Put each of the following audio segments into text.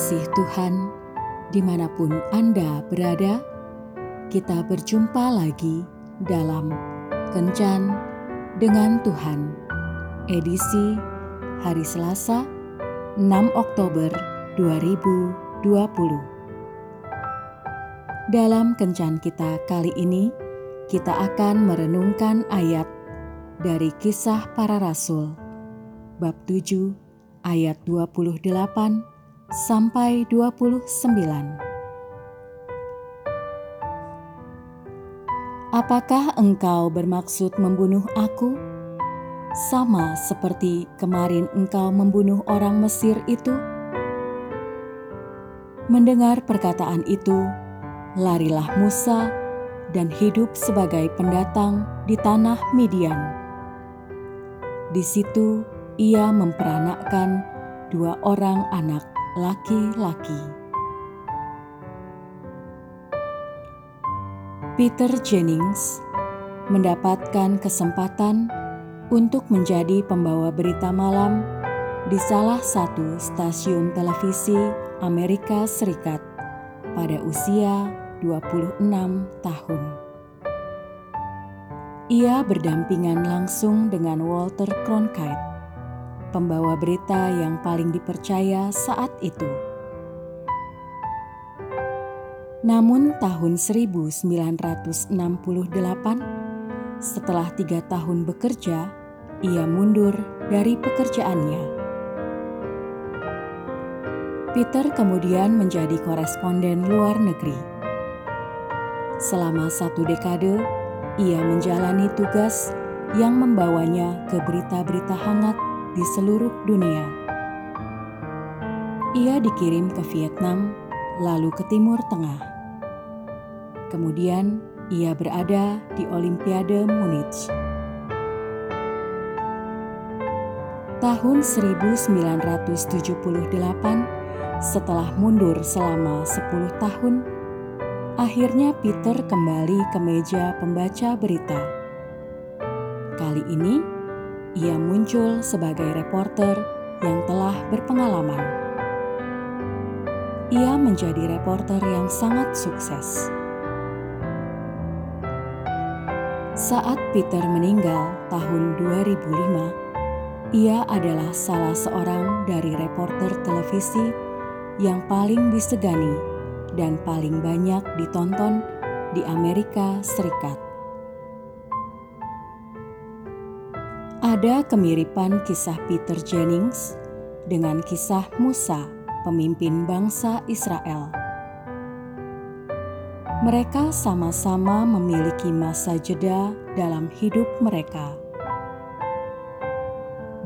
kasih Tuhan, di mana pun Anda berada, kita berjumpa lagi dalam Kencan dengan Tuhan, edisi hari Selasa, 6 Oktober 2020. Dalam Kencan kita kali ini, kita akan merenungkan ayat dari kisah para rasul, bab 7 ayat 28 sampai 29. Apakah engkau bermaksud membunuh aku? Sama seperti kemarin engkau membunuh orang Mesir itu? Mendengar perkataan itu, larilah Musa dan hidup sebagai pendatang di tanah Midian. Di situ ia memperanakkan dua orang anak laki-laki. Peter Jennings mendapatkan kesempatan untuk menjadi pembawa berita malam di salah satu stasiun televisi Amerika Serikat pada usia 26 tahun. Ia berdampingan langsung dengan Walter Cronkite pembawa berita yang paling dipercaya saat itu. Namun tahun 1968, setelah tiga tahun bekerja, ia mundur dari pekerjaannya. Peter kemudian menjadi koresponden luar negeri. Selama satu dekade, ia menjalani tugas yang membawanya ke berita-berita hangat di seluruh dunia. Ia dikirim ke Vietnam, lalu ke Timur Tengah. Kemudian ia berada di Olimpiade Munich. Tahun 1978, setelah mundur selama 10 tahun, akhirnya Peter kembali ke meja pembaca berita. Kali ini, ia muncul sebagai reporter yang telah berpengalaman. Ia menjadi reporter yang sangat sukses. Saat Peter meninggal tahun 2005, ia adalah salah seorang dari reporter televisi yang paling disegani dan paling banyak ditonton di Amerika Serikat. Ada kemiripan kisah Peter Jennings dengan kisah Musa, pemimpin bangsa Israel. Mereka sama-sama memiliki masa jeda dalam hidup mereka.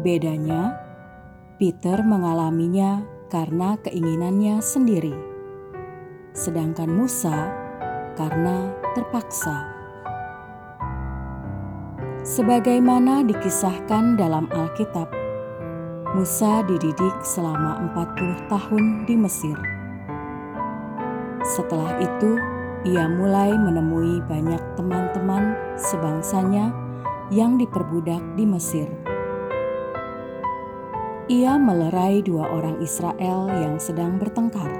Bedanya, Peter mengalaminya karena keinginannya sendiri, sedangkan Musa karena terpaksa. Sebagaimana dikisahkan dalam Alkitab, Musa dididik selama 40 tahun di Mesir. Setelah itu, ia mulai menemui banyak teman-teman sebangsanya yang diperbudak di Mesir. Ia melerai dua orang Israel yang sedang bertengkar.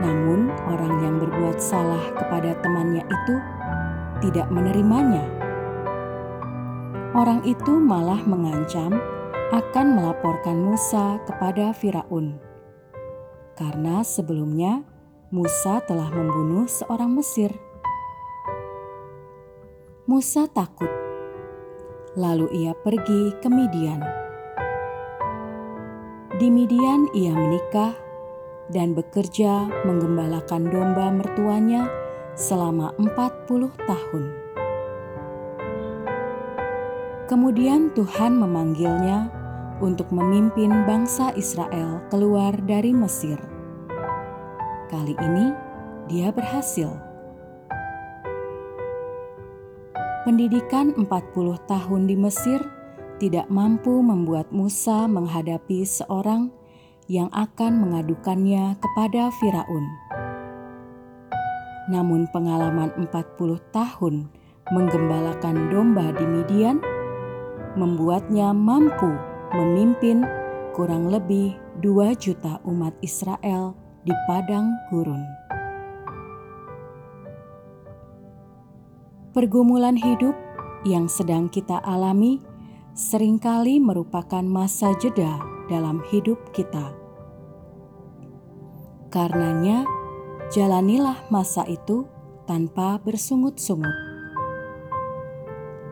Namun, orang yang berbuat salah kepada temannya itu tidak menerimanya orang itu malah mengancam akan melaporkan Musa kepada Firaun. Karena sebelumnya Musa telah membunuh seorang Mesir. Musa takut. Lalu ia pergi ke Midian. Di Midian ia menikah dan bekerja menggembalakan domba mertuanya selama 40 tahun. Kemudian Tuhan memanggilnya untuk memimpin bangsa Israel keluar dari Mesir. Kali ini dia berhasil. Pendidikan 40 tahun di Mesir tidak mampu membuat Musa menghadapi seorang yang akan mengadukannya kepada Firaun. Namun pengalaman 40 tahun menggembalakan domba di Midian membuatnya mampu memimpin kurang lebih dua juta umat Israel di padang gurun. Pergumulan hidup yang sedang kita alami sering kali merupakan masa jeda dalam hidup kita. Karenanya, jalanilah masa itu tanpa bersungut-sungut.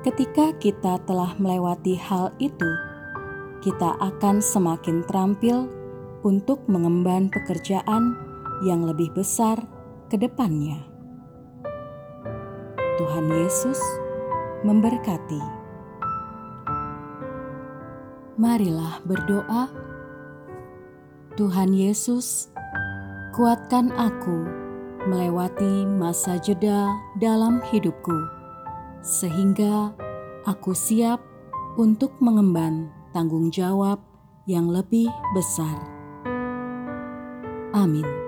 Ketika kita telah melewati hal itu, kita akan semakin terampil untuk mengemban pekerjaan yang lebih besar ke depannya. Tuhan Yesus memberkati. Marilah berdoa. Tuhan Yesus, kuatkan aku melewati masa jeda dalam hidupku, sehingga aku siap untuk mengemban tanggung jawab yang lebih besar. Amin.